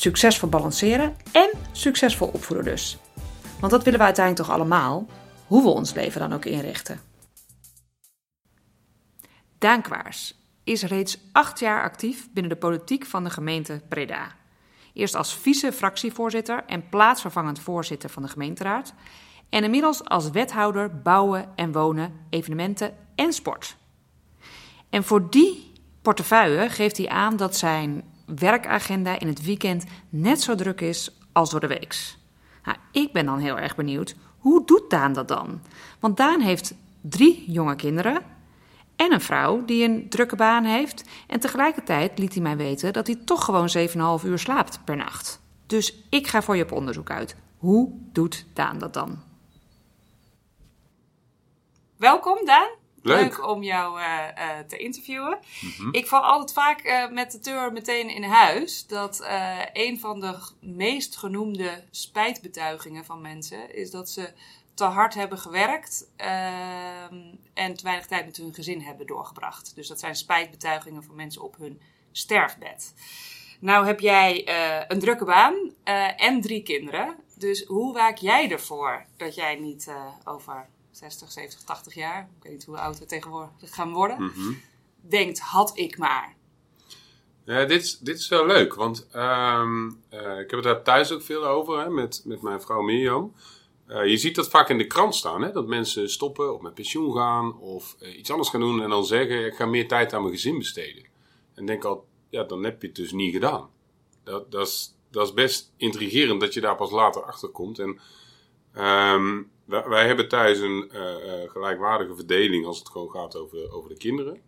Succesvol balanceren en succesvol opvoeden dus. Want dat willen we uiteindelijk toch allemaal, hoe we ons leven dan ook inrichten. Daan Kwaars is reeds acht jaar actief binnen de politiek van de gemeente Breda. Eerst als vice-fractievoorzitter en plaatsvervangend voorzitter van de gemeenteraad. En inmiddels als wethouder bouwen en wonen, evenementen en sport. En voor die portefeuille geeft hij aan dat zijn werkagenda in het weekend net zo druk is als door de weeks. Nou, ik ben dan heel erg benieuwd, hoe doet Daan dat dan? Want Daan heeft drie jonge kinderen en een vrouw die een drukke baan heeft. En tegelijkertijd liet hij mij weten dat hij toch gewoon 7,5 uur slaapt per nacht. Dus ik ga voor je op onderzoek uit. Hoe doet Daan dat dan? Welkom Daan. Leuk. om jou uh, uh, te interviewen. Ik val altijd vaak uh, met de deur meteen in huis dat een van de meest genoemde spijtbetuigingen van mensen is dat ze te hard hebben gewerkt en te weinig tijd met hun gezin hebben doorgebracht. Dus dat zijn spijtbetuigingen van mensen op hun sterfbed. Nou heb jij een drukke baan en drie kinderen. Dus hoe waak jij ervoor dat jij niet over 60, 70, 80 jaar, ik weet niet hoe oud we tegenwoordig gaan worden, Mhm. denkt, had ik maar. Ja, dit, is- dit is wel leuk, want ehm, eh, ik heb het daar thuis ook veel over hè, met, met mijn vrouw Mirjam. Eh, je ziet dat vaak in de krant staan, hè, dat mensen stoppen of met pensioen gaan of eh, iets anders gaan doen en dan zeggen: Ik ga meer tijd aan mijn gezin besteden. En denk al, ja, dan heb je het dus niet gedaan. Dat, dat, is, dat is best intrigerend dat je daar pas later achter komt. En ehm, wij, hebben thuis een eh, eh, gelijkwaardige verdeling als het gewoon gaat over, over de kinderen.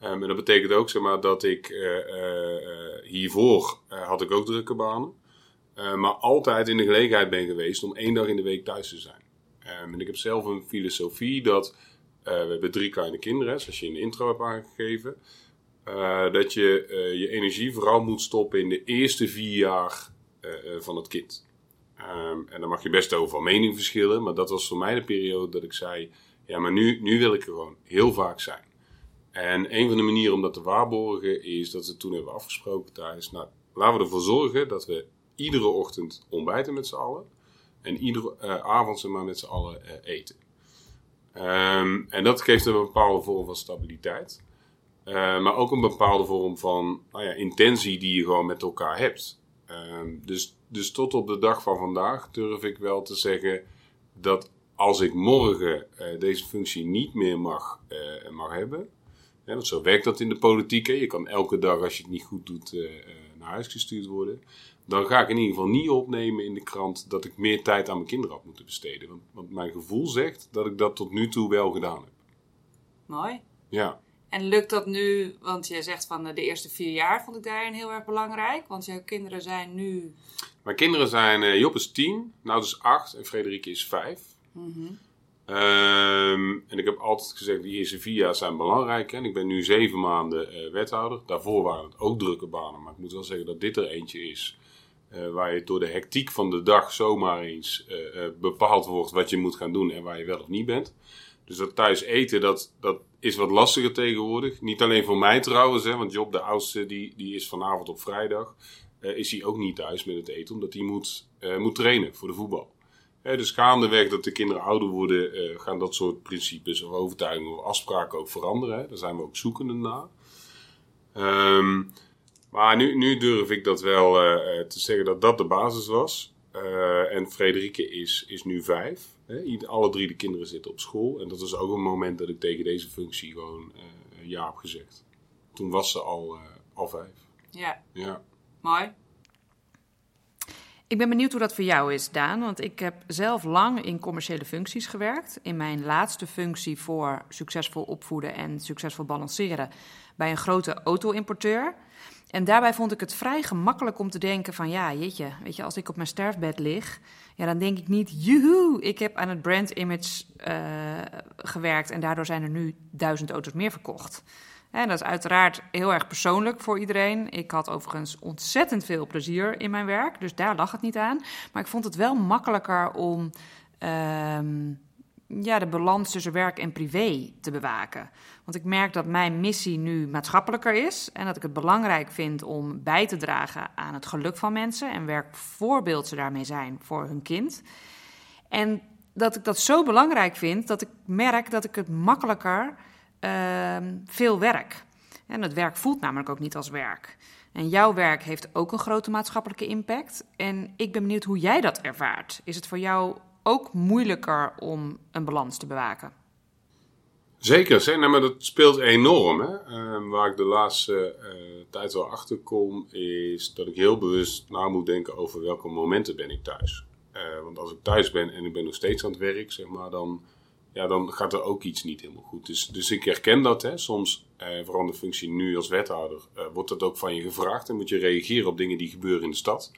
Ehm, en dat betekent ook zeg maar, dat ik eh, hiervoor had ik ook drukke banen. Eh, maar altijd in de gelegenheid ben geweest om één dag in de week thuis te zijn. Ehm, en ik heb zelf een filosofie dat we hebben drie kleine kinderen, zoals je in de intro hebt aangegeven. dat je je energie vooral moet stoppen in de eerste vier jaar van het kind. Ehm, en daar mag je best over van mening verschillen, maar dat was voor mij de periode dat ik zei: ja, maar nu, nu wil ik er gewoon heel vaak zijn. En een van de manieren om dat te waarborgen is dat we toen hebben afgesproken thuis. Nou, laten we ervoor zorgen dat we iedere ochtend ontbijten met z'n allen. En iedere eh, avond zeg maar, met z'n allen eh, eten. Ehm, en dat geeft een bepaalde vorm van stabiliteit. Eh, maar ook een bepaalde vorm van nou ja, intentie die je gewoon met elkaar hebt. Ehm, dus, dus tot op de dag van vandaag durf ik wel te zeggen dat als ik morgen eh, deze functie niet meer mag, eh, mag hebben. Hè, want zo werkt dat in de politiek. Hè. Je kan elke dag, als je het niet goed doet, eh, naar huis gestuurd worden. Dan ga ik in ieder geval niet opnemen in de krant dat ik meer tijd aan mijn kinderen had moeten besteden. Want, want mijn gevoel zegt dat ik dat tot nu toe wel gedaan heb. Mooi. Ja. En lukt dat nu, want je zegt van eh, de eerste vier jaar vond ik daarin heel erg belangrijk. Want jouw kinderen zijn nu... Mijn kinderen zijn, eh, Job is tien, nou is acht en Frederike is vijf. Ehm, en ik heb altijd gezegd, die eerste vier jaar zijn belangrijk. En ik ben nu zeven maanden eh, wethouder. Daarvoor waren het ook drukke banen. Maar ik moet wel zeggen dat dit er eentje is. waar je door de hectiek van de dag zomaar eens bepaald wordt wat je moet gaan doen en waar je wel of niet bent. Dus dat thuis eten, dat, dat is wat lastiger tegenwoordig. Niet alleen voor mij trouwens, hè, want Job, de oudste, die, die is vanavond op vrijdag. eh, is hij ook niet thuis met het eten, omdat hij moet, eh, moet trainen voor de voetbal. Hè, dus gaandeweg dat de kinderen ouder worden, eh, gaan dat soort principes of overtuigingen of afspraken ook veranderen. Daar zijn we ook zoekende naar. Ehm, maar nu, nu durf ik dat wel te zeggen dat dat de basis was. En Frederike is, is nu vijf. Ieder- Alle drie de kinderen zitten op school. En dat was ook een moment dat ik tegen deze functie gewoon eh, ja heb gezegd. Toen was ze al, eh, al vijf. Ja, Ja. mooi. Ik ben benieuwd hoe dat voor jou is, Daan. Want ik heb zelf lang in commerciële functies gewerkt. In mijn laatste functie voor succesvol opvoeden en succesvol balanceren bij een grote auto-importeur. En daarbij vond ik het vrij gemakkelijk om te denken van ja, jeetje, weet je, als ik op mijn sterfbed lig, ja, dan denk ik niet, joehoe, ik heb aan het brand image uh, gewerkt en daardoor zijn er nu duizend auto's meer verkocht. En dat is uiteraard heel erg persoonlijk voor iedereen. Ik had overigens ontzettend veel plezier in mijn werk, dus daar lag het niet aan. Maar ik vond het wel makkelijker om uh, ja, de balans tussen werk en privé te bewaken. Want ik merk dat mijn missie nu maatschappelijker is en dat ik het belangrijk vind om bij te dragen aan het geluk van mensen en welk voorbeeld ze daarmee zijn voor hun kind. En dat ik dat zo belangrijk vind dat ik merk dat ik het makkelijker uh, veel werk. En het werk voelt namelijk ook niet als werk. En jouw werk heeft ook een grote maatschappelijke impact. En ik ben benieuwd hoe jij dat ervaart. Is het voor jou ook moeilijker om een balans te bewaken? Zeker, zeg, nou, maar dat speelt enorm. Hè? Uh, waar ik de laatste uh, tijd wel achter kom, is dat ik heel bewust na moet denken over welke momenten ben ik thuis. Uh, want als ik thuis ben en ik ben nog steeds aan het werk, zeg maar, dan, ja, dan gaat er ook iets niet helemaal goed. Dus, dus ik herken dat. Hè? Soms, vooral de functie nu als wethouder, wordt dat ook van je gevraagd. En moet je reageren op dingen die gebeuren in de stad.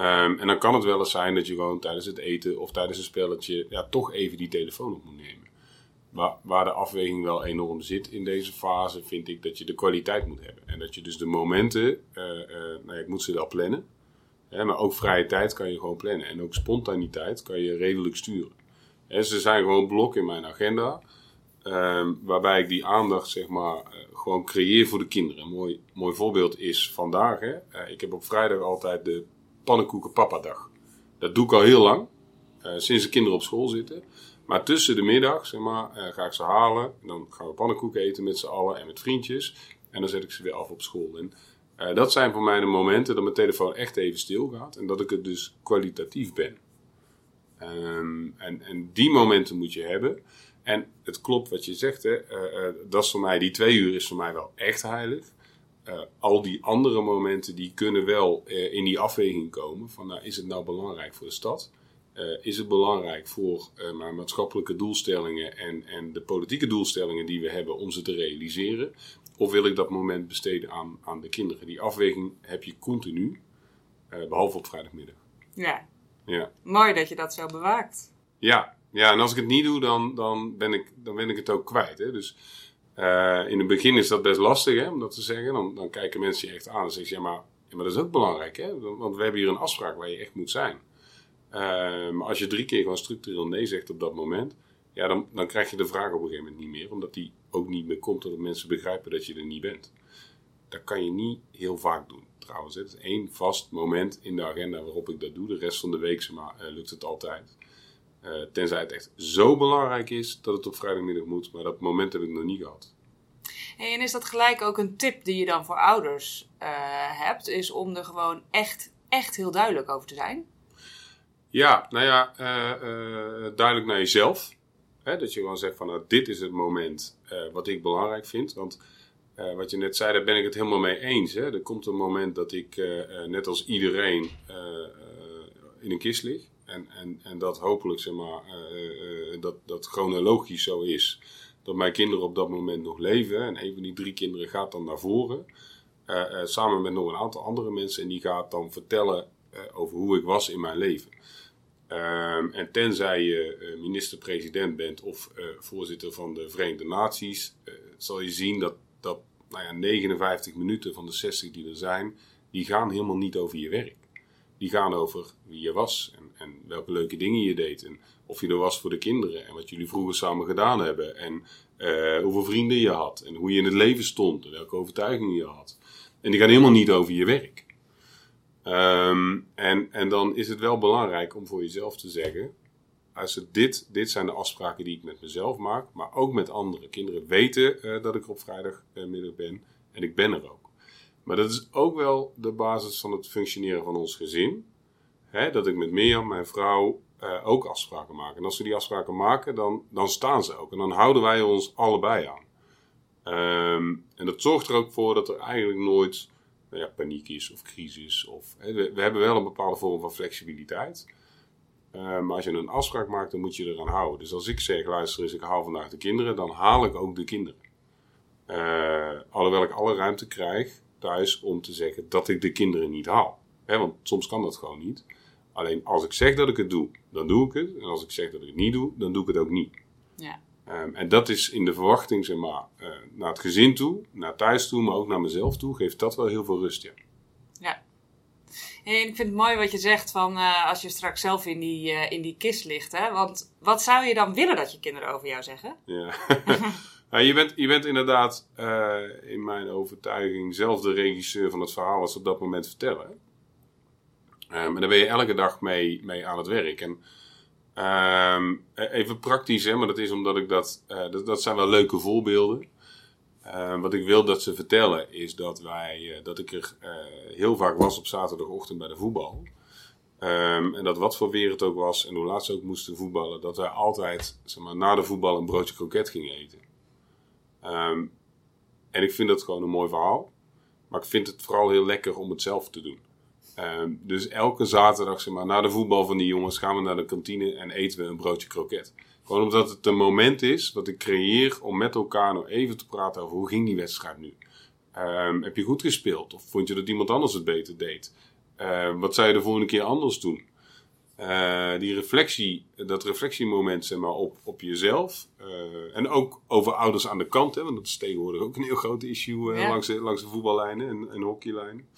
Um, en dan kan het wel eens zijn dat je gewoon tijdens het eten of tijdens een spelletje ja, toch even die telefoon op moet nemen. Waar de afweging wel enorm zit in deze fase, vind ik dat je de kwaliteit moet hebben. En dat je dus de momenten, uh, nou ja, ik moet ze wel plannen. Hè, maar ook vrije tijd kan je gewoon plannen. En ook spontaniteit kan je redelijk sturen. En ze zijn gewoon blokken in mijn agenda. Um, waarbij ik die aandacht zeg maar uh, gewoon creëer voor de kinderen. Een mooi, mooi voorbeeld is vandaag. Hè. ik heb op vrijdag altijd de pannenkoeken dag. Dat doe ik al heel lang. sinds de kinderen op school zitten. Maar tussen de middag, zeg maar, uh, ga ik ze halen. En dan gaan we pannenkoeken eten met z'n allen en met vriendjes. En dan zet ik ze weer af op school. En uh, dat zijn voor mij de momenten dat mijn telefoon echt even stil gaat. En dat ik het dus kwalitatief ben. Um, en, en die momenten moet je hebben. En het klopt wat je zegt, hè. Dat is voor mij, die twee uur is voor mij wel echt heilig. Al die andere momenten die kunnen wel in die afweging komen. Van nou, is het nou belangrijk voor de stad? Uh, is het belangrijk voor mijn maatschappelijke doelstellingen en, en de politieke doelstellingen die we hebben om ze te realiseren? Of wil ik dat moment besteden aan, aan de kinderen? Die afweging heb je continu, behalve op vrijdagmiddag. Ja. ja. Mooi dat je dat zo bewaakt. Ja, ja en als ik het niet doe, dan, dan, ben, ik, dan ben ik het ook kwijt. Hè? Dus in het begin is dat best lastig hè, om dat te zeggen. Dan, kijken mensen je echt aan en zeggen ja maar, ja, maar dat is ook belangrijk. Hè? Want we hebben hier een afspraak waar je echt moet zijn. Uh, maar als je drie keer gewoon structureel nee zegt op dat moment, ja, dan, dan krijg je de vraag op een gegeven moment niet meer, omdat die ook niet meer komt dat mensen begrijpen dat je er niet bent. Dat kan je niet heel vaak doen. Trouwens, het is één vast moment in de agenda waarop ik dat doe. De rest van de week maar, uh, lukt het altijd. Uh, tenzij het echt zo belangrijk is dat het op vrijdagmiddag moet, maar dat moment heb ik nog niet gehad. Hey, en is dat gelijk ook een tip die je dan voor ouders uh, hebt? Is om er gewoon echt, echt heel duidelijk over te zijn? Ja, nou ja, uh, uh, duidelijk naar jezelf. Hè, dat je gewoon zegt van nou, dit is het moment wat ik belangrijk vind. Want wat je net zei, daar ben ik het helemaal mee eens. Hè. Er komt een moment dat ik net als iedereen in een kist lig. En, en, en dat hopelijk zeg maar, dat, dat chronologisch zo is. Dat mijn kinderen op dat moment nog leven. En een van die drie kinderen gaat dan naar voren. samen met nog een aantal andere mensen. En die gaat dan vertellen over hoe ik was in mijn leven. Um, en tenzij je minister-president bent of voorzitter van de Verenigde Naties, zal je zien dat, dat nou ja, 59 minuten van de 60 die er zijn, die gaan helemaal niet over je werk. Die gaan over wie je was en, en welke leuke dingen je deed. En of je er was voor de kinderen en wat jullie vroeger samen gedaan hebben. En hoeveel vrienden je had en hoe je in het leven stond en welke overtuigingen je had. En die gaan helemaal niet over je werk. Um, en, en dan is het wel belangrijk om voor jezelf te zeggen: als het dit, dit zijn de afspraken die ik met mezelf maak, maar ook met andere. Kinderen weten uh, dat ik er op vrijdagmiddag ben en ik ben er ook. Maar dat is ook wel de basis van het functioneren van ons gezin. Dat ik met Mirjam, mijn vrouw, uh, ook afspraken maak. En als we die afspraken maken, dan, dan staan ze ook. En dan houden wij ons allebei aan. Um, en dat zorgt er ook voor dat er eigenlijk nooit nou ja, paniek is of crisis. Of, we, we, hebben wel een bepaalde vorm van flexibiliteit. Uh, maar als je een afspraak maakt, dan moet je eraan houden. Dus als ik zeg, luister eens, ik haal vandaag de kinderen, dan haal ik ook de kinderen. Uh, alhoewel ik alle ruimte krijg thuis om te zeggen dat ik de kinderen niet haal. Want soms kan dat gewoon niet. Alleen als ik zeg dat ik het doe, dan doe ik het. En als ik zeg dat ik het niet doe, dan doe ik het ook niet. Ja. Ehm, en dat is in de verwachting, zeg maar, eh, naar het gezin toe, naar thuis toe, maar ook naar mezelf toe, geeft dat wel heel veel rust, ja. Ja. En ik vind het mooi wat je zegt van eh, als je straks zelf in die, eh, in die kist ligt. Hè? Want wat zou je dan willen dat je kinderen over jou zeggen? Ja. Nou, je, bent, inderdaad in mijn overtuiging zelf de regisseur van het verhaal wat ze op dat moment vertellen. Um, en daar ben je elke dag mee, mee aan het werk. En ehm, e-, even praktisch, hè, maar dat is omdat ik dat, uh, dat, dat zijn wel leuke voorbeelden. Uh, wat ik wil dat ze vertellen is dat wij, uh, dat ik er heel vaak was op zaterdagochtend bij de voetbal. En dat wat voor weer het ook was en hoe laat ze ook moesten voetballen, dat wij altijd zeg maar, na de voetbal een broodje kroket gingen eten. Um, en ik vind dat gewoon een mooi verhaal. Maar ik vind het vooral heel lekker om het zelf te doen. Um, dus elke zaterdag, zeg maar, na de voetbal van die jongens, gaan we naar de kantine en eten we een broodje kroket. Gewoon omdat het een moment is wat ik creëer om met elkaar nog even te praten over hoe ging die wedstrijd nu. Um, heb je goed gespeeld? Of vond je dat iemand anders het beter deed? Wat zou je de volgende keer anders doen? Uh, die reflectie, dat reflectiemoment zeg maar, op, op jezelf. Uh, en ook over ouders aan de kant, hè, want dat is tegenwoordig ook een heel groot issue ja. langs, de, langs de voetballijnen en, en hockeylijnen.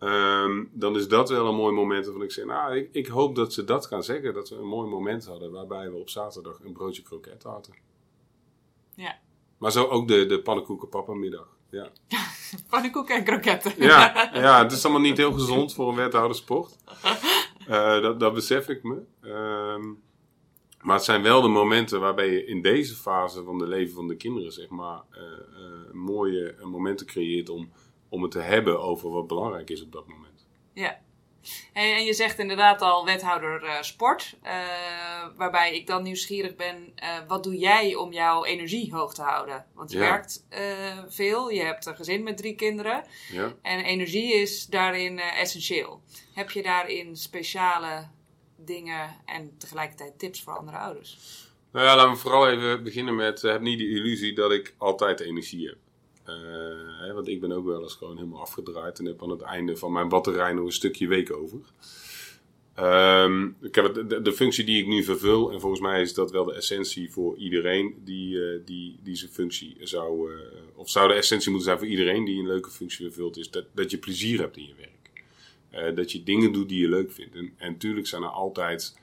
Um, dan is dat wel een mooi moment waarvan ik zeg, nou, ik, ik, hoop dat ze dat gaan zeggen. Dat we een mooi moment hadden waarbij we op zaterdag een broodje kroket hadden. Ja. Maar zo ook de, de pannenkoeken papa middag. Ja. pannenkoeken en kroketten. ja, ja, het is allemaal niet heel gezond voor een wethoudersport. Uh, dat, dat besef ik me. Um, maar het zijn wel de momenten waarbij je in deze fase van de leven van de kinderen, zeg maar, uh, uh, mooie momenten creëert om om het te hebben over wat belangrijk is op dat moment. Ja. En, en je zegt inderdaad al wethouder uh, sport, uh, waarbij ik dan nieuwsgierig ben, uh, wat doe jij om jouw energie hoog te houden? Want je ja. werkt veel, je hebt een gezin met drie kinderen ja. en energie is daarin essentieel. Heb je daarin speciale dingen en tegelijkertijd tips voor andere ouders? Nou ja, laten we vooral even beginnen met, heb niet de illusie dat ik altijd energie heb. Hè, want ik ben ook wel eens gewoon helemaal afgedraaid en heb aan het einde van mijn batterij nog een stukje week over. Um, ik heb de, de, functie die ik nu vervul, en volgens mij is dat wel de essentie voor iedereen die, uh, die, die zijn functie zou, uh, of zou de essentie moeten zijn voor iedereen die een leuke functie vervult, is dat, dat je plezier hebt in je werk. dat je dingen doet die je leuk vindt. En, en tuurlijk zijn er altijd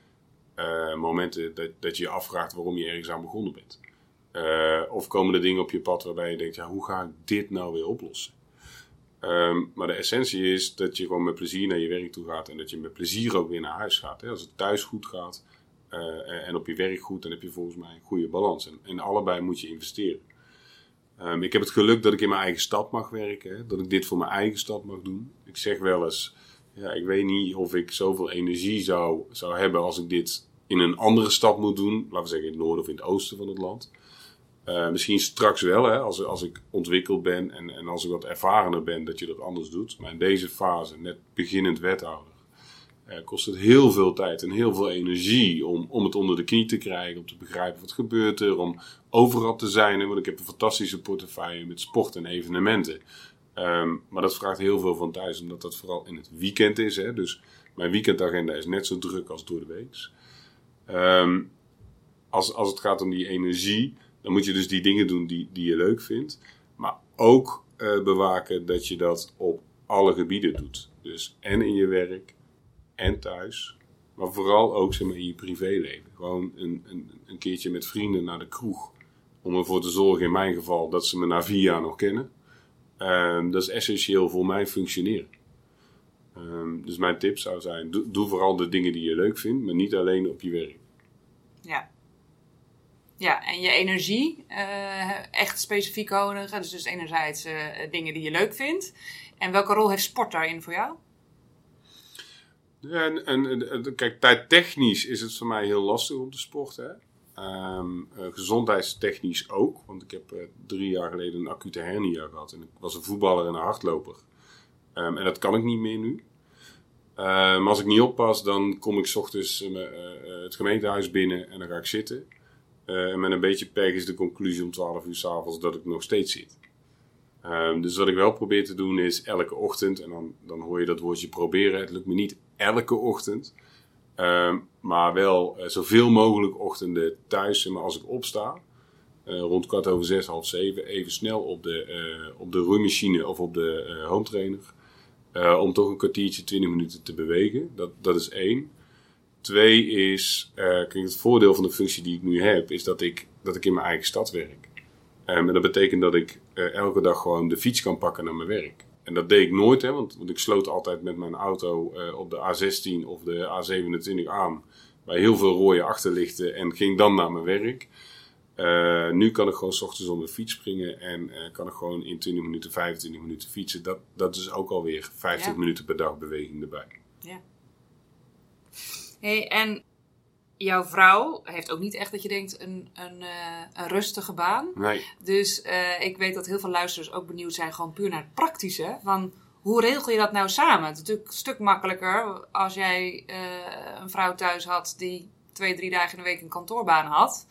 momenten dat, dat je je afvraagt waarom je ergens aan begonnen bent. Uh, of komen er dingen op je pad waarbij je denkt, ja, hoe ga ik dit nou weer oplossen? Um, maar de essentie is dat je gewoon met plezier naar je werk toe gaat en dat je met plezier ook weer naar huis gaat. Hè? Als het thuis goed gaat uh, en op je werk goed, dan heb je volgens mij een goede balans. En, en allebei moet je investeren. Um, ik heb het geluk dat ik in mijn eigen stad mag werken, hè? dat ik dit voor mijn eigen stad mag doen. Ik zeg wel eens, ja, ik weet niet of ik zoveel energie zou, zou hebben als ik dit in een andere stad moet doen. Laten we zeggen in het noorden of in het oosten van het land. Uh, misschien straks wel, hè, als, als ik ontwikkeld ben en, en als ik wat ervarener ben, dat je dat anders doet. Maar in deze fase, net beginnend wethouder, uh, kost het heel veel tijd en heel veel energie om, om het onder de knie te krijgen, om te begrijpen wat gebeurt er, om overal te zijn. Want ik heb een fantastische portefeuille met sport en evenementen. Um, maar dat vraagt heel veel van thuis, omdat dat vooral in het weekend is. Hè. Dus mijn weekendagenda is net zo druk als door de week. Um, als, als het gaat om die energie dan moet je dus die dingen doen die, die je leuk vindt. Maar ook uh, bewaken dat je dat op alle gebieden doet. Dus en in je werk en thuis. Maar vooral ook zeg maar, in je privéleven. Gewoon een, een, een keertje met vrienden naar de kroeg. Om ervoor te zorgen, in mijn geval, dat ze me na vier jaar nog kennen. Um, dat is essentieel voor mijn functioneren. Um, dus mijn tip zou zijn: doe vooral de dingen die je leuk vindt, maar niet alleen op je werk. Ja, en je energie uh, echt specifiek houden. Dus, dus enerzijds uh, dingen die je leuk vindt. En welke rol heeft sport daarin voor jou? En, en, kijk, tijdtechnisch is het voor mij heel lastig om te sporten. Um, gezondheidstechnisch ook. Want ik heb drie jaar geleden een acute hernia gehad. En ik was een voetballer en een hardloper. Um, en dat kan ik niet meer nu. Uh, maar als ik niet oppas, dan kom ik s ochtends het gemeentehuis binnen en dan ga ik zitten. En met een beetje pech is de conclusie om 12 uur s'avonds dat ik nog steeds zit. Ehm, dus wat ik wel probeer te doen is elke ochtend, en dan, dan hoor je dat woordje proberen. Het lukt me niet elke ochtend, ehm, maar wel uh, zoveel mogelijk ochtenden thuis. Maar als ik opsta, uh, rond kwart over zes, half zeven, even snel op de, uh, op de roeimachine of op de home trainer. om toch een kwartiertje, twintig minuten te bewegen. Dat, dat is één. Twee is, kijk, het voordeel van de functie die ik nu heb, is dat ik, dat ik in mijn eigen stad werk. Um, en dat betekent dat ik uh, elke dag gewoon de fiets kan pakken naar mijn werk. En dat deed ik nooit, hè, want, want ik sloot altijd met mijn auto uh, op de A16 of de A27 aan. Bij heel veel rode achterlichten en ging dan naar mijn werk. Uh, nu kan ik gewoon s ochtends op de fiets springen en kan ik gewoon in 20 minuten, 25 minuten fietsen. Dat, dat is ook alweer 50 ja. minuten per dag beweging erbij. Ja. Hey, en jouw vrouw heeft ook niet echt dat je denkt een, een, uh, een rustige baan. Nee. Dus uh, ik weet dat heel veel luisteraars ook benieuwd zijn, gewoon puur naar het praktische. Van hoe regel je dat nou samen? Het is natuurlijk een stuk makkelijker als jij uh, een vrouw thuis had die twee, drie dagen in de week een kantoorbaan had.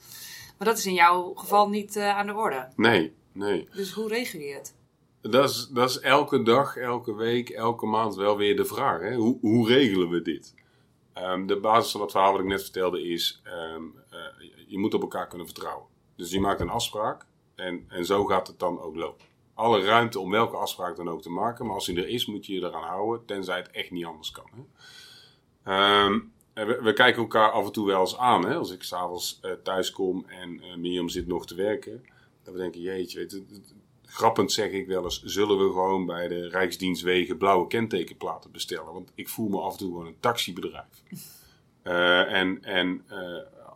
Maar dat is in jouw geval niet aan de orde. Nee, nee. Dus hoe regel je het? Dat is, dat is elke dag, elke week, elke maand wel weer de vraag. Hè? Hoe, hoe regelen we dit? Um, de basis van het verhaal wat ik net vertelde is, um, uh, je moet op elkaar kunnen vertrouwen. Dus je maakt een afspraak en, en zo gaat het dan ook lopen. Alle ruimte om welke afspraak dan ook te maken, maar als die er is moet je je eraan houden, tenzij het echt niet anders kan. Hè? Um, we, kijken elkaar af en toe wel eens aan. Hè? Als ik s'avonds uh, thuis kom en uh, Mirjam zit nog te werken, dan we denken, jeetje, weet je, grappend zeg ik wel eens, zullen we gewoon bij de Rijksdienstwegen blauwe kentekenplaten bestellen? Want ik voel me af en toe gewoon een taxibedrijf. Uh, en en uh,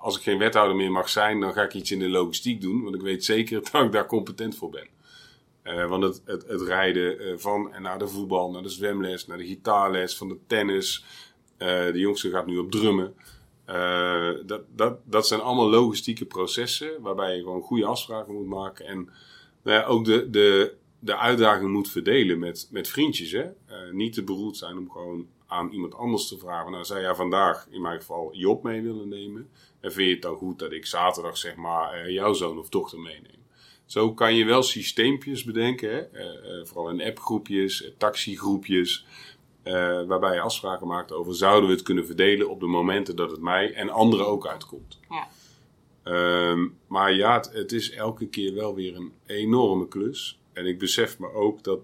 als ik geen wethouder meer mag zijn, dan ga ik iets in de logistiek doen, want ik weet zeker dat ik daar competent voor ben. Uh, want het, het, het rijden van en naar de voetbal, naar de zwemles, naar de gitaarles, van de tennis. de jongste gaat nu op drummen. dat, dat, dat zijn allemaal logistieke processen waarbij je gewoon goede afspraken moet maken. En nou ja, ook de, de, de uitdaging moet verdelen met, met vriendjes. Hè? Uh, niet te beroerd zijn om gewoon aan iemand anders te vragen. Nou, zou jij vandaag in mijn geval Job mee willen nemen? En vind je het dan goed dat ik zaterdag zeg maar uh, jouw zoon of dochter meeneem? Zo kan je wel systeempjes bedenken. Hè? Uh, vooral in appgroepjes, taxigroepjes. waarbij je afspraken maakt over zouden we het kunnen verdelen op de momenten dat het mij en anderen ook uitkomt. Um, maar ja, het, het, is elke keer wel weer een enorme klus. En ik besef me ook dat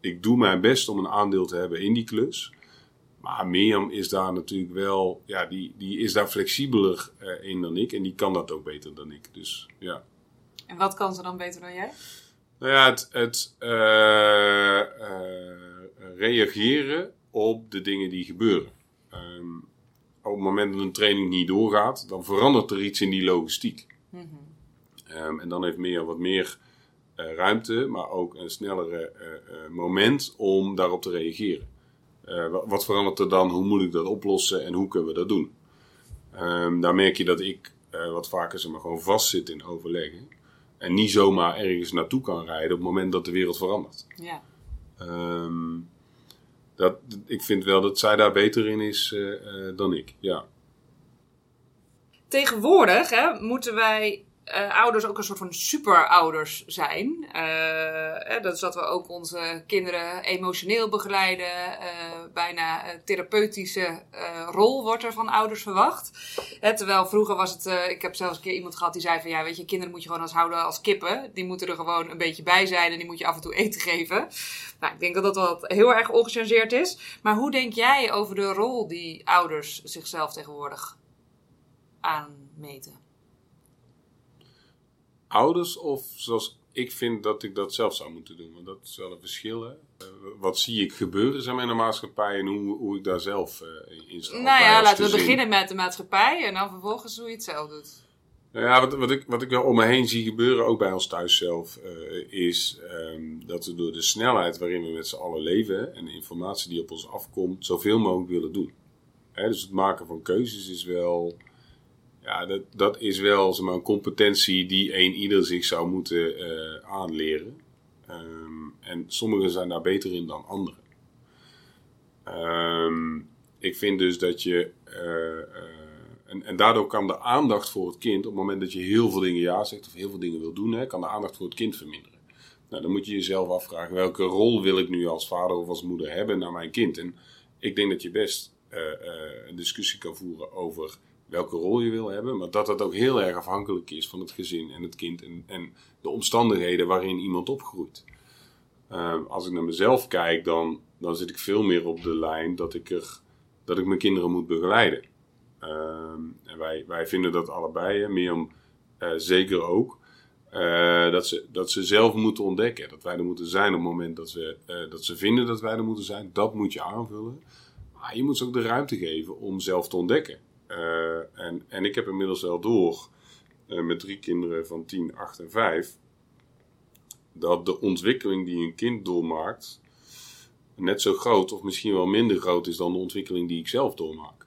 ik doe mijn best om een aandeel te hebben in die klus. Maar Mirjam is daar natuurlijk wel, ja, die, die is daar flexibeler uh, in dan ik. En die kan dat ook beter dan ik. Dus ja. En wat kan ze dan beter dan jij? Nou ja, het, het uh, uh, reageren op de dingen die gebeuren. Um, op het moment dat een training niet doorgaat, dan verandert er iets in die logistiek. Mm -hmm. um, en dan heeft meer wat meer uh, ruimte, maar ook een snellere uh, uh, moment om daarop te reageren. Wat, wat, verandert er dan? Hoe moet ik dat oplossen en hoe kunnen we dat doen? Um, daar merk je dat ik wat vaker zeg maar, gewoon vast zit in overleggen. En niet zomaar ergens naartoe kan rijden op het moment dat de wereld verandert. Ja. Um, dat, ik vind wel dat zij daar beter in is uh, uh, dan ik. Ja. Tegenwoordig hè, moeten wij uh, ouders ook een soort van superouders zijn. Uh, dat is dat we ook onze kinderen emotioneel begeleiden. Uh, bijna therapeutische rol wordt er van ouders verwacht. terwijl vroeger was het, ik heb zelfs een keer iemand gehad die zei van ja, weet je, kinderen moet je gewoon als houden als kippen. Die moeten er gewoon een beetje bij zijn en die moet je af en toe eten geven. Nou, ik denk dat dat wel heel erg ongechangeerd is. Maar hoe denk jij over de rol die ouders zichzelf tegenwoordig aanmeten? Ouders of zoals ik vind dat ik dat zelf zou moeten doen? Want dat is wel een verschil. Hè? Uh, wat zie ik gebeuren zijn in de maatschappij en hoe, hoe ik daar zelf uh, in sta? Nou ja, laten we beginnen met de maatschappij en dan vervolgens hoe je het zelf doet. Nou ja, wat, wat, ik, wat ik wel om me heen zie gebeuren, ook bij ons thuis zelf, uh, is um, dat we door de snelheid waarin we met z'n allen leven en de informatie die op ons afkomt, zoveel mogelijk willen doen. Hè, dus het maken van keuzes is wel ja, dat, dat is wel zeg een competentie die een ieder zich zou moeten uh, aanleren. Um, en sommigen zijn daar beter in dan anderen. Um, ik vind dus dat je. Uh, uh, en, en, daardoor kan de aandacht voor het kind, op het moment dat je heel veel dingen ja zegt of heel veel dingen wil doen, hè, kan de aandacht voor het kind verminderen. Nou, dan moet je jezelf afvragen, welke rol wil ik nu als vader of als moeder hebben naar mijn kind? En ik denk dat je best een discussie kan voeren over welke rol je wil hebben, maar dat dat ook heel erg afhankelijk is van het gezin en het kind en, en de omstandigheden waarin iemand opgroeit. Uh, als ik naar mezelf kijk, dan, dan zit ik veel meer op de lijn dat ik, er, dat ik mijn kinderen moet begeleiden. en wij, wij vinden dat allebei, Mirjam zeker ook. Uh, dat, ze, dat ze zelf moeten ontdekken. Dat wij er moeten zijn op het moment dat, we, uh, dat ze vinden dat wij er moeten zijn. Dat moet je aanvullen. Maar je moet ze ook de ruimte geven om zelf te ontdekken. Uh, en, en ik heb inmiddels wel door, met drie kinderen van 10, 8 en 5, dat de ontwikkeling die een kind doormaakt net zo groot of misschien wel minder groot is dan de ontwikkeling die ik zelf doormaak.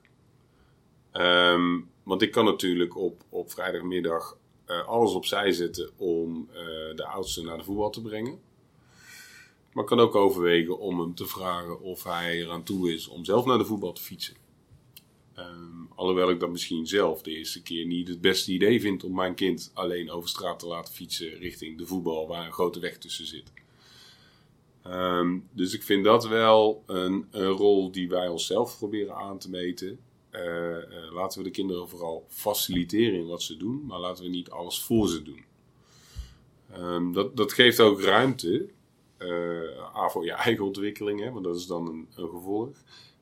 Um, want ik kan natuurlijk op, op vrijdagmiddag uh, alles opzij zetten om de oudste naar de voetbal te brengen. Maar kan ook overwegen om hem te vragen of hij eraan toe is om zelf naar de voetbal te fietsen. Um, alhoewel ik dat misschien zelf de eerste keer niet het beste idee vind om mijn kind alleen over straat te laten fietsen richting de voetbal waar een grote weg tussen zit. Um, dus ik vind dat wel een, een rol die wij onszelf proberen aan te meten. Uh, uh, laten we de kinderen vooral faciliteren in wat ze doen, maar laten we niet alles voor ze doen. Um, dat, dat geeft ook ruimte, uh, voor je eigen ontwikkeling, hè, want dat is dan een, een gevolg.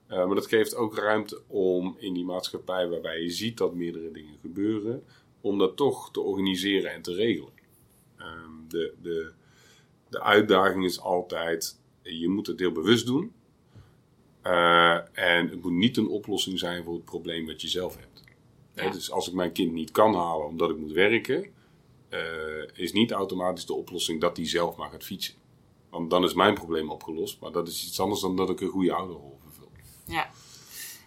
Maar dat geeft ook ruimte om in die maatschappij waarbij je ziet dat meerdere dingen gebeuren, om dat toch te organiseren en te regelen. Um, de, de, de uitdaging is altijd, je moet het heel bewust doen. Uh, en het moet niet een oplossing zijn voor het probleem wat je zelf hebt. Ja. dus als ik mijn kind niet kan halen omdat ik moet werken, uh, is niet automatisch de oplossing dat hij zelf maar gaat fietsen. Want dan is mijn probleem opgelost, maar dat is iets anders dan dat ik een goede ouderrol vervul. Ja.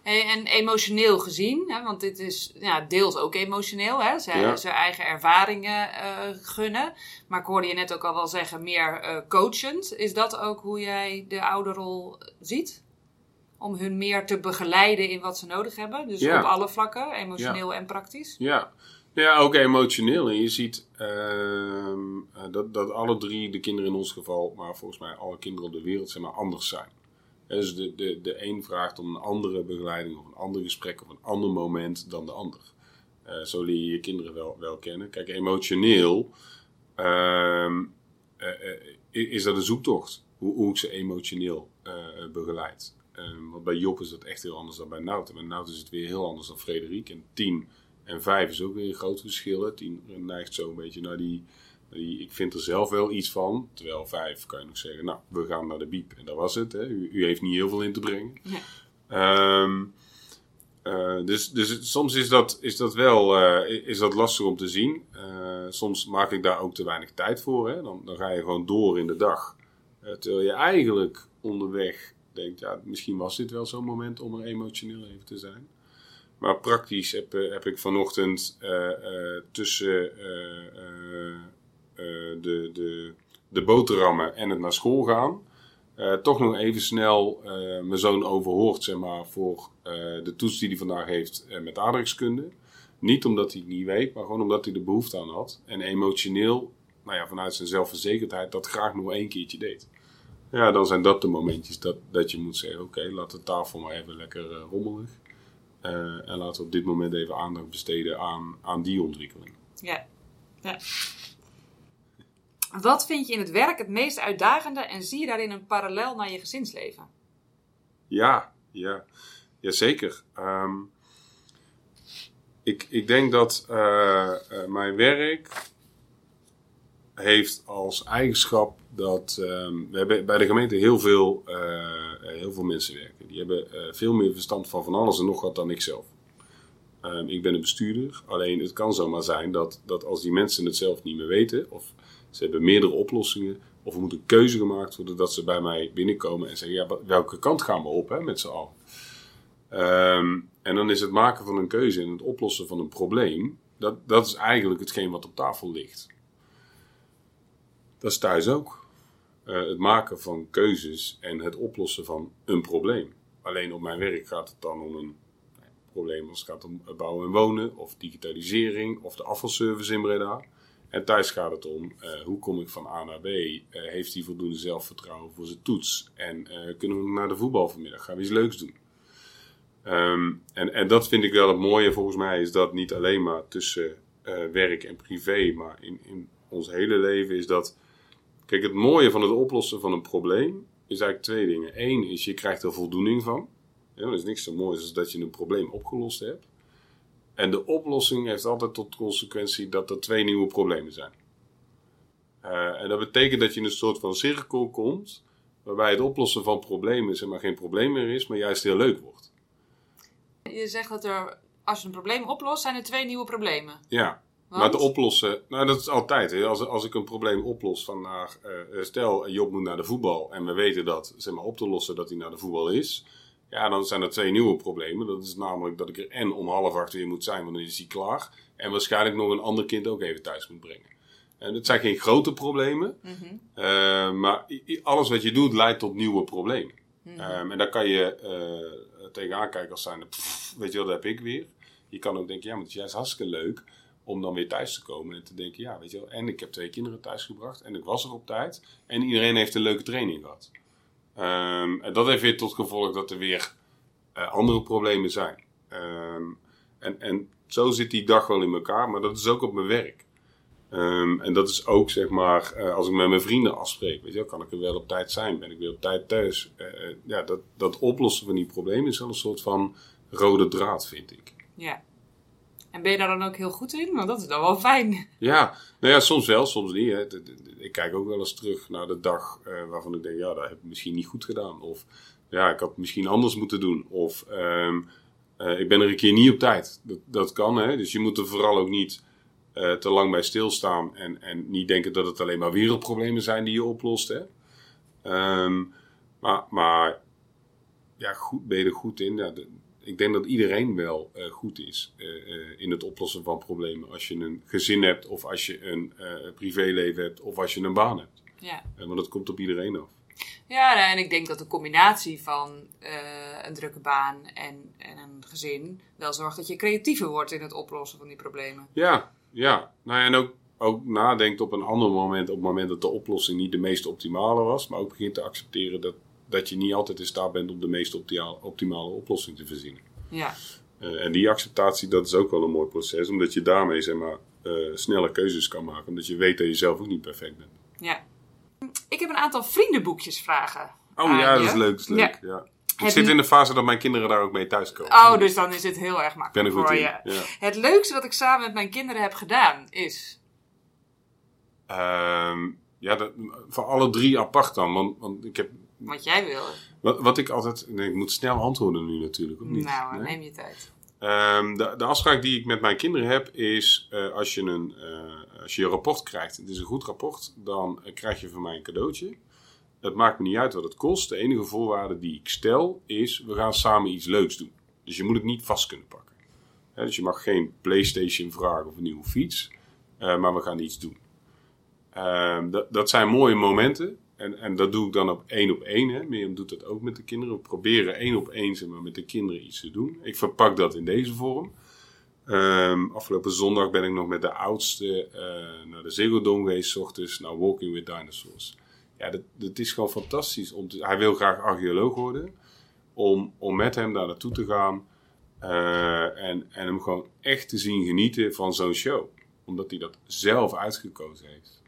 En emotioneel gezien, hè, want dit is ja, deels ook emotioneel, hè, zijn, ja. zijn eigen ervaringen uh, gunnen. Maar ik hoorde je net ook al wel zeggen, meer uh, coachend. Is dat ook hoe jij de ouderrol ziet? om hun meer te begeleiden in wat ze nodig hebben. Dus ja. op alle vlakken, emotioneel ja. en praktisch. Ja. ja, ook emotioneel. En je ziet uh, dat, dat alle drie de kinderen in ons geval, maar volgens mij alle kinderen op de wereld, zeg maar, anders zijn. Dus de, de, de een vraagt om een andere begeleiding of een ander gesprek of een ander moment dan de ander. Uh, zo leer je je kinderen wel, wel kennen. Kijk, emotioneel uh, is dat een zoektocht. Hoe, hoe ik ze emotioneel begeleid. Um, want bij Job is dat echt heel anders dan bij Nout. En bij Nout is het weer heel anders dan Frederik. En 10 en 5 is ook weer een groot verschil. 10 neigt zo een beetje naar die, die, Ik vind er zelf wel iets van. Terwijl 5 kan je nog zeggen, nou, we gaan naar de biep. En dat was het. Hè. U, u heeft niet heel veel in te brengen. Ja. Um, uh, dus, dus soms is dat, is dat wel uh, is dat lastig om te zien. Uh, soms maak ik daar ook te weinig tijd voor. Hè. Dan, dan ga je gewoon door in de dag. terwijl je eigenlijk onderweg denkt, ja, misschien was dit wel zo'n moment om er emotioneel even te zijn. Maar praktisch heb, eh, heb ik vanochtend tussen de, de, de boterhammen en het naar school gaan, toch nog even snel mijn zoon overhoord, zeg maar, voor de toets die hij vandaag heeft met aardrijkskunde. Niet omdat hij het niet weet, maar gewoon omdat hij er behoefte aan had. En emotioneel, nou ja, vanuit zijn zelfverzekerdheid, dat graag nog één keertje deed. Ja, dan zijn dat de momentjes dat, dat je moet zeggen: oké, laat de tafel maar even lekker rommelig. En laten we op dit moment even aandacht besteden aan, aan die ontwikkeling. Ja. ja. Wat vind je in het werk het meest uitdagende en zie je daarin een parallel naar je gezinsleven? Ja, ja, ja zeker. Um, ik, ik denk dat uh, mijn werk heeft als eigenschap dat um, we hebben bij de gemeente heel veel, uh, heel veel mensen werken. Die hebben veel meer verstand van van alles en nog wat dan ik zelf. Um, ik ben een bestuurder, alleen het kan zomaar zijn dat, dat als die mensen het zelf niet meer weten, of ze hebben meerdere oplossingen, of er moet een keuze gemaakt worden dat ze bij mij binnenkomen en zeggen: ja, welke kant gaan we op hè, met z'n allen? Um, en dan is het maken van een keuze en het oplossen van een probleem, dat, dat is eigenlijk hetgeen wat op tafel ligt. Dat is thuis ook. Uh, het maken van keuzes en het oplossen van een probleem. Alleen op mijn werk gaat het dan om een probleem als het gaat om bouwen en wonen, of digitalisering, of de afvalservice in Breda. En thuis gaat het om, eh, hoe kom ik van A naar B? Eh, heeft hij voldoende zelfvertrouwen voor zijn toets? En eh, kunnen we naar de voetbal vanmiddag? Gaan we iets leuks doen? Ehm, en, en dat vind ik wel het mooie volgens mij, is dat niet alleen maar tussen werk en privé, maar in, in ons hele leven is dat... Kijk, het mooie van het oplossen van een probleem is eigenlijk twee dingen. Eén is, je krijgt er voldoening van. Ja, er is niks zo moois als dat je een probleem opgelost hebt. En de oplossing heeft altijd tot consequentie dat er twee nieuwe problemen zijn. Uh, en dat betekent dat je in een soort van cirkel komt, waarbij het oplossen van problemen zeg maar geen probleem meer is, maar juist heel leuk wordt. Je zegt dat er, als je een probleem oplost, zijn er twee nieuwe problemen. Ja, Want? maar het oplossen, nou dat is altijd. Hè. Als, als ik een probleem oplos van, uh, stel Job moet naar de voetbal en we weten dat, zeg maar op te lossen dat hij naar de voetbal is ja, dan zijn er twee nieuwe problemen. Dat is namelijk dat ik er en om half acht weer moet zijn, want dan is hij klaar. En waarschijnlijk nog een ander kind ook even thuis moet brengen. En het zijn geen grote problemen, mhm. eh, maar alles wat je doet leidt tot nieuwe problemen. Mhm. Ehm, en daar kan je uh, tegenaan kijken als zijn, weet je wel, dat heb ik weer. Je kan ook denken, ja, maar het is juist hartstikke leuk om dan weer thuis te komen en te denken, ja, weet je wel, en ik heb twee kinderen thuisgebracht en ik was er op tijd en iedereen heeft een leuke training gehad. Um, en dat heeft weer tot gevolg dat er weer uh, andere problemen zijn. Um, en, en zo zit die dag wel in elkaar, maar dat is ook op mijn werk. Um, en dat is ook, zeg maar, uh, als ik met mijn vrienden afspreek, weet je, kan ik er wel op tijd zijn, ben ik weer op tijd thuis. Uh, ja, dat, dat oplossen van die problemen is wel een soort van rode draad, vind ik. Ja. En ben je daar dan ook heel goed in? Want dat is dan wel fijn. Ja, nou ja, soms wel, soms niet. Hè. Ik kijk ook wel eens terug naar de dag uh, waarvan ik denk, ja, dat heb ik misschien niet goed gedaan. Of ja, ik had misschien anders moeten doen. Of um, uh, ik ben er een keer niet op tijd. Dat, dat kan, hè. Dus je moet er vooral ook niet uh, te lang bij stilstaan. En, en niet denken dat het alleen maar wereldproblemen zijn die je oplost, hè. Um, maar, maar ja, goed, ben je er goed in? Ja, ik denk dat iedereen wel uh, goed is uh, uh, in het oplossen van problemen. Als je een gezin hebt, of als je een privéleven hebt, of als je een baan hebt. Ja. want dat komt op iedereen af. Ja, en ik denk dat de combinatie van een drukke baan en, en een gezin wel zorgt dat je creatiever wordt in het oplossen van die problemen. Ja, ja. Nou, en ook, ook nadenkt op een ander moment, op het moment dat de oplossing niet de meest optimale was, maar ook begint te accepteren dat dat je niet altijd in staat bent om de meest optimale oplossing te verzinnen. Ja. Uh, en die acceptatie, dat is ook wel een mooi proces, omdat je daarmee zeg maar, uh, snelle keuzes kan maken, omdat je weet dat je zelf ook niet perfect bent. Ja. Ik heb een aantal vriendenboekjes vragen. Oh ja, dat is leuk. Dat is leuk. Ja. Ik zit in de fase dat mijn kinderen daar ook mee thuiskomen. Oh, dus dan is het heel erg makkelijk ben voor je. Ja. Het leukste wat ik samen met mijn kinderen heb gedaan is? Um, ja, dat, voor alle drie apart dan. Want, want ik heb wat jij wil. Wat, wat ik altijd... Nee, ik moet snel antwoorden nu natuurlijk, of niet? Nou, neem je tijd. Um, de, de afspraak die ik met mijn kinderen heb is... Uh, als, je een, uh, als je een rapport krijgt, het is een goed rapport... dan uh, krijg je van mij een cadeautje. Het maakt me niet uit wat het kost. De enige voorwaarde die ik stel is... we gaan samen iets leuks doen. Dus je moet het niet vast kunnen pakken. dus je mag geen Playstation vragen of een nieuwe fiets... maar we gaan iets doen. Ehm, dat zijn mooie momenten. En, en dat doe ik dan op één op één. Mirjam doet dat ook met de kinderen. We proberen één op één zeg met de kinderen iets te doen. Ik verpak dat in deze vorm. Um, afgelopen zondag ben ik nog met de oudste uh, naar de Ziggo geweest, ochtends, naar Walking with Dinosaurs. Ja, dat, dat is gewoon fantastisch. Om hij wil graag archeoloog worden. Om, om met hem daar naartoe te gaan. Uh, en, en hem gewoon echt te zien genieten van zo'n show. Omdat hij dat zelf uitgekozen heeft.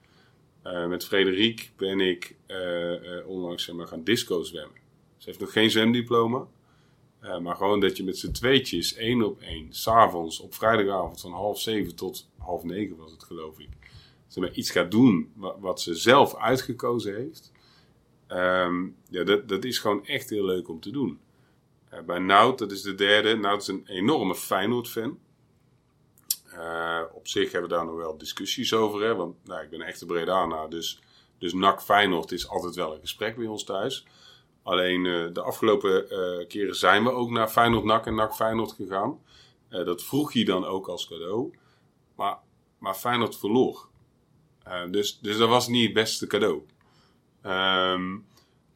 Uh, met Frederik ben ik uh, uh, onlangs zeg gaan disco zwemmen. Ze heeft nog geen zwemdiploma. maar gewoon dat je met z'n tweetjes, één op één, s'avonds op vrijdagavond van half zeven tot half negen was het geloof ik. Maar, iets gaat doen wat, wat ze zelf uitgekozen heeft. Um, ja, dat, dat is gewoon echt heel leuk om te doen. bij Nout, dat is de derde. Nout is een enorme Feyenoord-fan. Op zich hebben we daar nog wel discussies over. Hè? Want nou, ik ben een echte Bredana. Dus, dus NAC Feyenoord is altijd wel een gesprek bij ons thuis. Alleen uh, de afgelopen uh, keren zijn we ook naar Feyenoord NAC en NAC Feyenoord gegaan. dat vroeg je dan ook als cadeau. Maar, maar Feyenoord verloor. dus, dus dat was niet het beste cadeau. Um,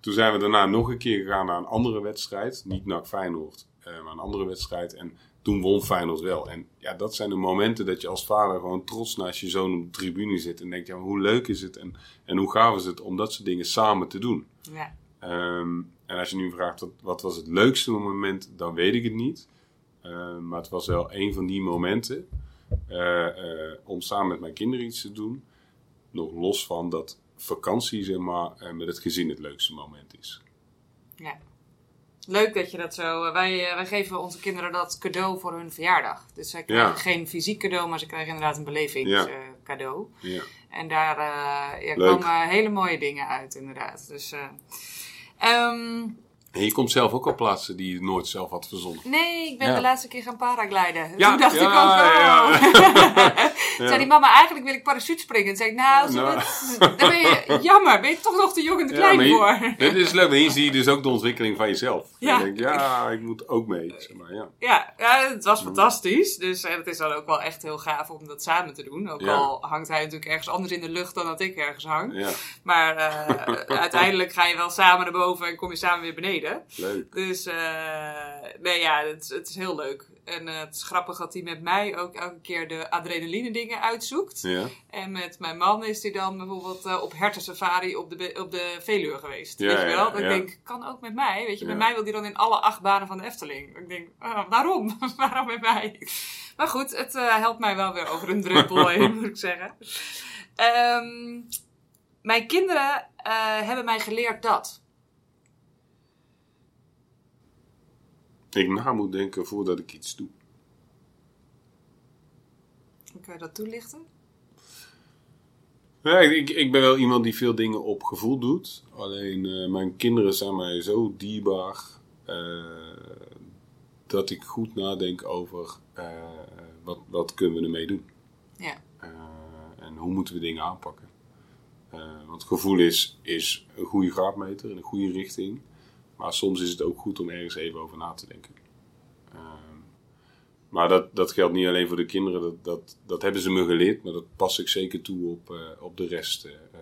toen zijn we daarna nog een keer gegaan naar een andere wedstrijd. Niet NAC Feyenoord, maar een andere wedstrijd. En toen won Feyenoord wel. En ja, dat zijn de momenten dat je als vader gewoon trots naast je zoon op de tribune zit. En denkt, ja, hoe leuk is het en, en hoe gaaf is het om dat soort dingen samen te doen. Ja. Ehm, en als je nu vraagt, wat, wat was het leukste moment, dan weet ik het niet. Ehm, maar het was wel een van die momenten eh, eh, om samen met mijn kinderen iets te doen. Nog los van dat vakantie, zeg maar, eh, met het gezin het leukste moment is. Ja. Leuk dat je dat zo. Wij, eh, wij geven onze kinderen dat cadeau voor hun verjaardag. Dus zij krijgen Ja. geen fysiek cadeau, maar ze krijgen inderdaad een Ja. belevingscadeau. Ja. En daar eh, ja, kwamen hele mooie dingen uit, inderdaad. Dus, eh, ehm, En je komt zelf ook op plaatsen die je nooit zelf had verzonnen. nee, ik ben Ja. de laatste keer gaan paragliden. Ja, Toen dacht ja, ik ook, oh. ja. Zei die mama, eigenlijk wil ik parachute springen. Toen zei ik, nou, Nou. dat- dan ben je, jammer, ben je toch nog te jong en te klein voor. dit is leuk, maar hier zie je dus ook de ontwikkeling van jezelf. Ja. Je denkt, ja, ik moet ook mee. Zeg maar, ja. Ja, ja, het was fantastisch. Dus het is dan ook wel echt heel gaaf om dat samen te doen. Ook Ja. al hangt hij natuurlijk ergens anders in de lucht dan dat ik ergens hang. ja, Maar eh, uiteindelijk ga je wel samen naar boven en kom je samen weer beneden. Leuk. Dus eh, nee, ja, het, het is heel leuk. En eh, het is grappig dat hij met mij ook elke keer de adrenaline dingen uitzoekt. Ja, En met mijn man is hij dan bijvoorbeeld eh, op hertensafari op de, op de Veluwe geweest. Ja, weet je wel? ja, ik denk, kan ook met mij. Weet je, met mij wil hij dan in alle acht banen van de Efteling. Ik denk, ah, waarom? waarom met mij? Maar goed, het helpt mij wel weer over een druppel heen, moet ik zeggen. Ehm, mijn kinderen hebben mij geleerd dat. Ik na moet denken voordat ik iets doe. Hoe kan je dat toelichten? Ja, ik, ik ben wel iemand die veel dingen op gevoel doet. Alleen eh, mijn kinderen zijn mij zo dierbaar eh, dat ik goed nadenk over eh, wat, wat kunnen we ermee doen. Ja. En hoe moeten we dingen aanpakken. Want gevoel is, is een goede graadmeter in een goede richting. Maar soms is het ook goed om ergens even over na te denken. Ehm, maar dat, dat geldt niet alleen voor de kinderen. Dat, dat, dat hebben ze me geleerd. Maar dat pas ik zeker toe op, eh, op de rest eh, eh,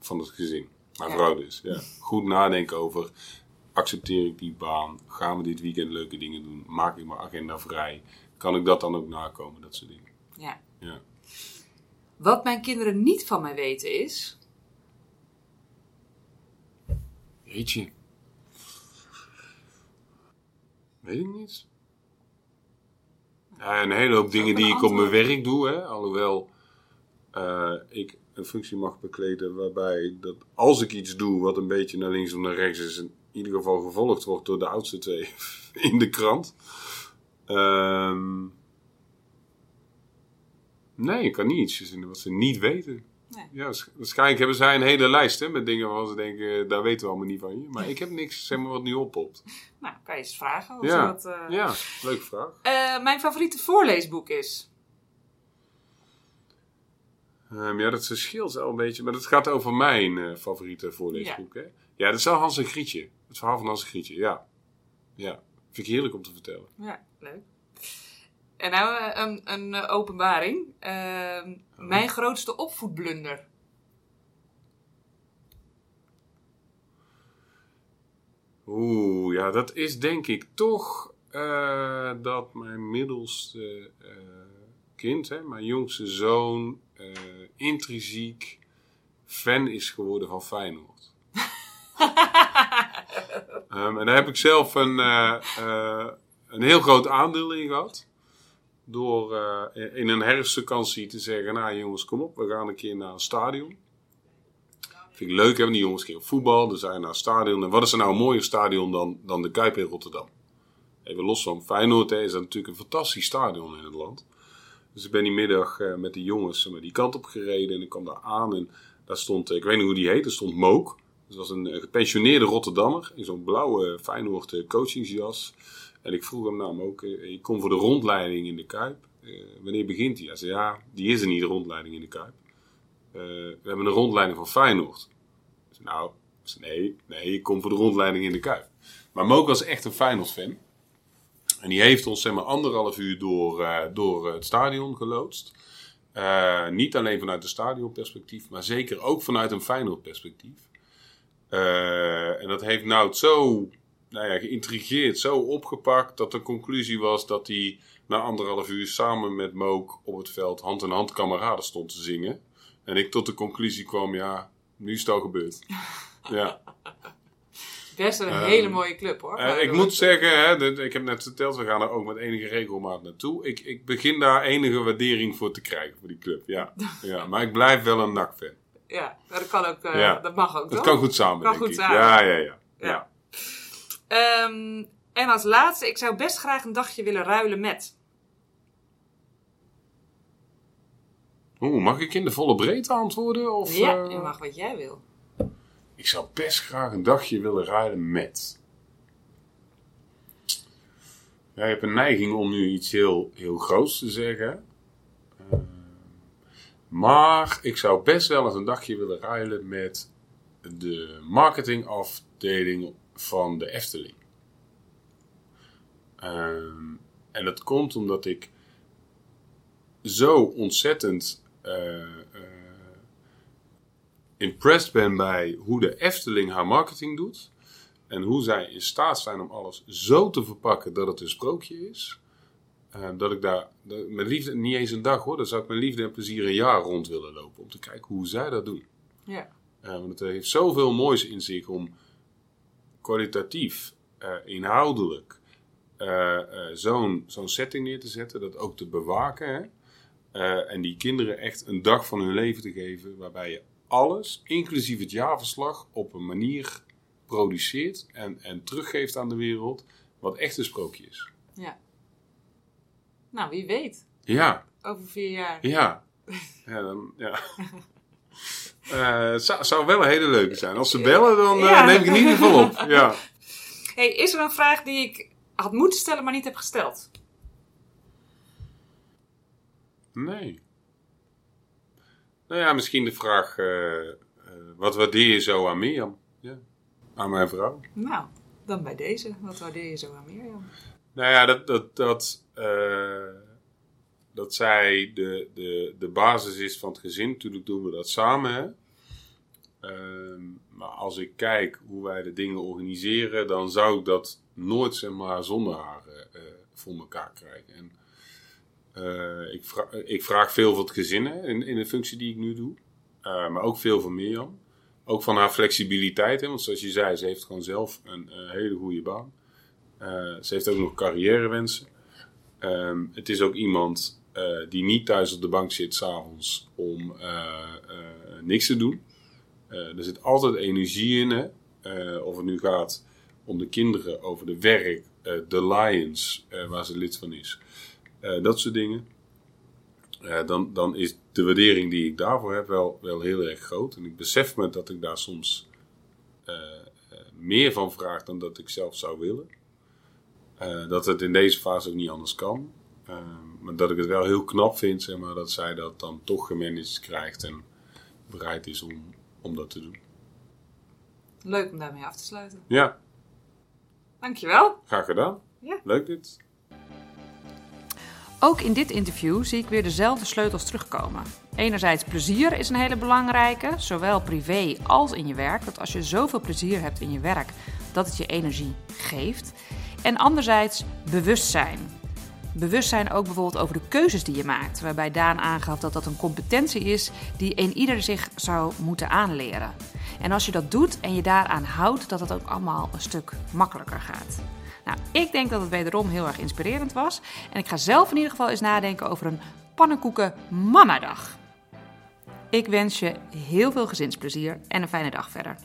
van het gezin. Mijn Ja. vrouw dus. Ja. Goed nadenken over... Accepteer ik die baan? Gaan we dit weekend leuke dingen doen? Maak ik mijn agenda vrij? Kan ik dat dan ook nakomen? Dat soort dingen. ja. Ja. Wat mijn kinderen niet van mij weten is... Jeetje. Weet ik niet. Ja, een hele hoop dingen die ik op mijn werk doe. Hè? Alhoewel eh, ik een functie mag bekleden waarbij dat als ik iets doe wat een beetje naar links of naar rechts is, in ieder geval gevolgd wordt door de oudste twee in de krant. Ehm, nee, ik kan niet iets verzinnen wat ze niet weten. Nee. Ja, waarsch- waarschijnlijk hebben zij een hele lijst hè, met dingen waarvan ze denken, daar weten we allemaal niet van je. Maar ik heb niks zeg maar, wat nu oppopt. Nou, kan je eens vragen of Ja. dat... eh, Ja, leuke vraag. Eh, mijn favoriete voorleesboek is... Ehm, ja, dat verschilt wel een beetje. Maar dat gaat over mijn eh, favoriete voorleesboek. Hè? Ja, dat is wel Hans en Grietje. Het verhaal van Hans en Grietje, ja. Ja, vind ik heerlijk om te vertellen. Ja, leuk. En nou eh, een, een eh, openbaring. Ehm, Mijn grootste opvoedblunder. Oeh, ja, dat is denk ik toch eh, dat mijn middelste kind, hè, mijn jongste zoon, intrinsiek fan is geworden van Feyenoord. Ehm, en daar heb ik zelf een, een heel groot aandeel in gehad. Door eh, in een herfstvakantie te zeggen, nou jongens, kom op, we gaan een keer naar een stadion. Vind ik leuk, want die jongens gingen op voetbal, dan zijn we naar een stadion. En wat is er nou een mooier stadion dan, dan de Kuip in Rotterdam? Even los van Feyenoord, is dat natuurlijk een fantastisch stadion in het land. Dus ik ben die middag eh, met die jongens zeg maar, die kant op gereden en ik kwam daar aan en daar stond, eh, ik weet niet hoe die heet, er stond Mook. Dat was een eh, gepensioneerde Rotterdammer in zo'n blauwe Feyenoord eh, coachingsjas. En ik vroeg hem, nou Mook, eh, ik kom voor de rondleiding in de Kuip. Eh, wanneer begint die? Hij zei, ja, die is er niet, de rondleiding in de Kuip. Eh, we hebben een rondleiding van Feyenoord. Ik zei, nou, nee, nee, ik kom voor de rondleiding in de Kuip. Maar Mook was echt een Feyenoord-fan. En die heeft ons zeg maar anderhalf uur door, door het stadion geloodst. Niet alleen vanuit een stadionperspectief, maar zeker ook vanuit een Feyenoord-perspectief. En dat heeft Nout zo nou ja, geïntrigeerd, zo opgepakt, dat de conclusie was dat hij na anderhalf uur samen met Mook op het veld hand in hand kameraden stond te zingen. En ik tot de conclusie kwam, ja, nu is het al gebeurd. Ja. Best een Ehm, hele mooie club hoor. Eh, ik moet zeggen, hè, ik heb net verteld, we gaan er ook met enige regelmaat naartoe. Ik, ik begin daar enige waardering voor te krijgen, voor die club. Ja, ja maar ik blijf wel een NAC-fan. Ja, dat kan ook. eh, Ja. Dat mag ook. Toch? kan goed samen, Kan denk goed ik. samen. Ja, ja, ja. Ja. Ehm, en als laatste, ik zou best graag een dagje willen ruilen met. Oeh, mag ik in de volle breedte antwoorden? Of, ja, eh, je mag wat jij wil. Ik zou best graag een dagje willen rijden met. Ja, je hebt een neiging om nu iets heel, heel groots te zeggen. Eh, maar ik zou best wel eens een dagje willen ruilen met de marketingafdeling van de Efteling. Ehm, en dat komt omdat ik zo ontzettend eh, impressed ben bij hoe de Efteling haar marketing doet. En hoe zij in staat zijn om alles zo te verpakken dat het een sprookje is. Eh, dat ik daar, dat- met liefde, niet eens een dag hoor, dan zou ik met liefde en plezier een jaar rond willen lopen. Om te kijken hoe zij dat doen. Ja. Want het heeft zoveel moois in zich om kwalitatief, eh, inhoudelijk, eh, eh, zo'n zo'n setting neer te zetten. Dat ook te bewaken. Hè? En die kinderen echt een dag van hun leven te geven. Waarbij je alles, inclusief het jaarverslag, op een manier produceert en, en teruggeeft aan de wereld. Wat echt een sprookje is. ja. Nou, wie weet. Ja, Over vier jaar. ja. Ja, dan, ja. Het zou, zou wel een hele leuke zijn. Als ze bellen, dan eh, Ja. neem ik in ieder geval op. Ja. Hey, is er een vraag die ik had moeten stellen, maar niet heb gesteld? Nee. Nou ja, misschien de vraag: eh, wat waardeer je zo aan Mirjam? Ja. Aan mijn vrouw? Nou, dan bij deze. Wat waardeer je zo aan Mirjam? Nou ja, dat, dat, dat, dat zij de, de, de basis is van het gezin. Natuurlijk doen we dat samen. Hè? Ehm, maar als ik kijk hoe wij de dingen organiseren, dan zou ik dat nooit zeg maar, zonder haar eh, eh, voor elkaar krijgen. En, eh, ik, vra- ik vraag veel van het gezin hè, in, in de functie die ik nu doe. Maar ook veel van Mirjam. Ook van haar flexibiliteit. Hè, want zoals je zei, ze heeft gewoon zelf een hele goede baan. Ze heeft ook nog carrièrewensen. Ehm, het is ook iemand die niet thuis op de bank zit s'avonds om eh, eh, niks te doen. Eh, er zit altijd energie in. Hè? Eh, of het nu gaat om de kinderen, over de werk, eh, de Lions, eh, waar ze lid van is. Eh, dat soort dingen. Eh, dan, dan is de waardering die ik daarvoor heb wel, wel heel erg groot. En ik besef me dat ik daar soms eh, eh, meer van vraag dan dat ik zelf zou willen. Eh, dat het in deze fase ook niet anders kan. Maar dat ik het wel heel knap vind, zeg maar, dat zij dat dan toch gemanaged krijgt en bereid is om, om dat te doen. Leuk om daarmee af te sluiten. Ja, Dankjewel. graag gedaan. Ja. Leuk dit. Ook in dit interview zie ik weer dezelfde sleutels terugkomen. Enerzijds plezier is een hele belangrijke, zowel privé als in je werk. Dat als je zoveel plezier hebt in je werk, dat het je energie geeft. En anderzijds bewustzijn. Bewustzijn ook bijvoorbeeld over de keuzes die je maakt. Waarbij Daan aangaf dat dat een competentie is die een ieder zich zou moeten aanleren. En als je dat doet en je daaraan houdt, dat het ook allemaal een stuk makkelijker gaat. Nou, ik denk dat het wederom heel erg inspirerend was. En ik ga zelf in ieder geval eens nadenken over een pannenkoeken mamadag. Ik wens je heel veel gezinsplezier en een fijne dag verder.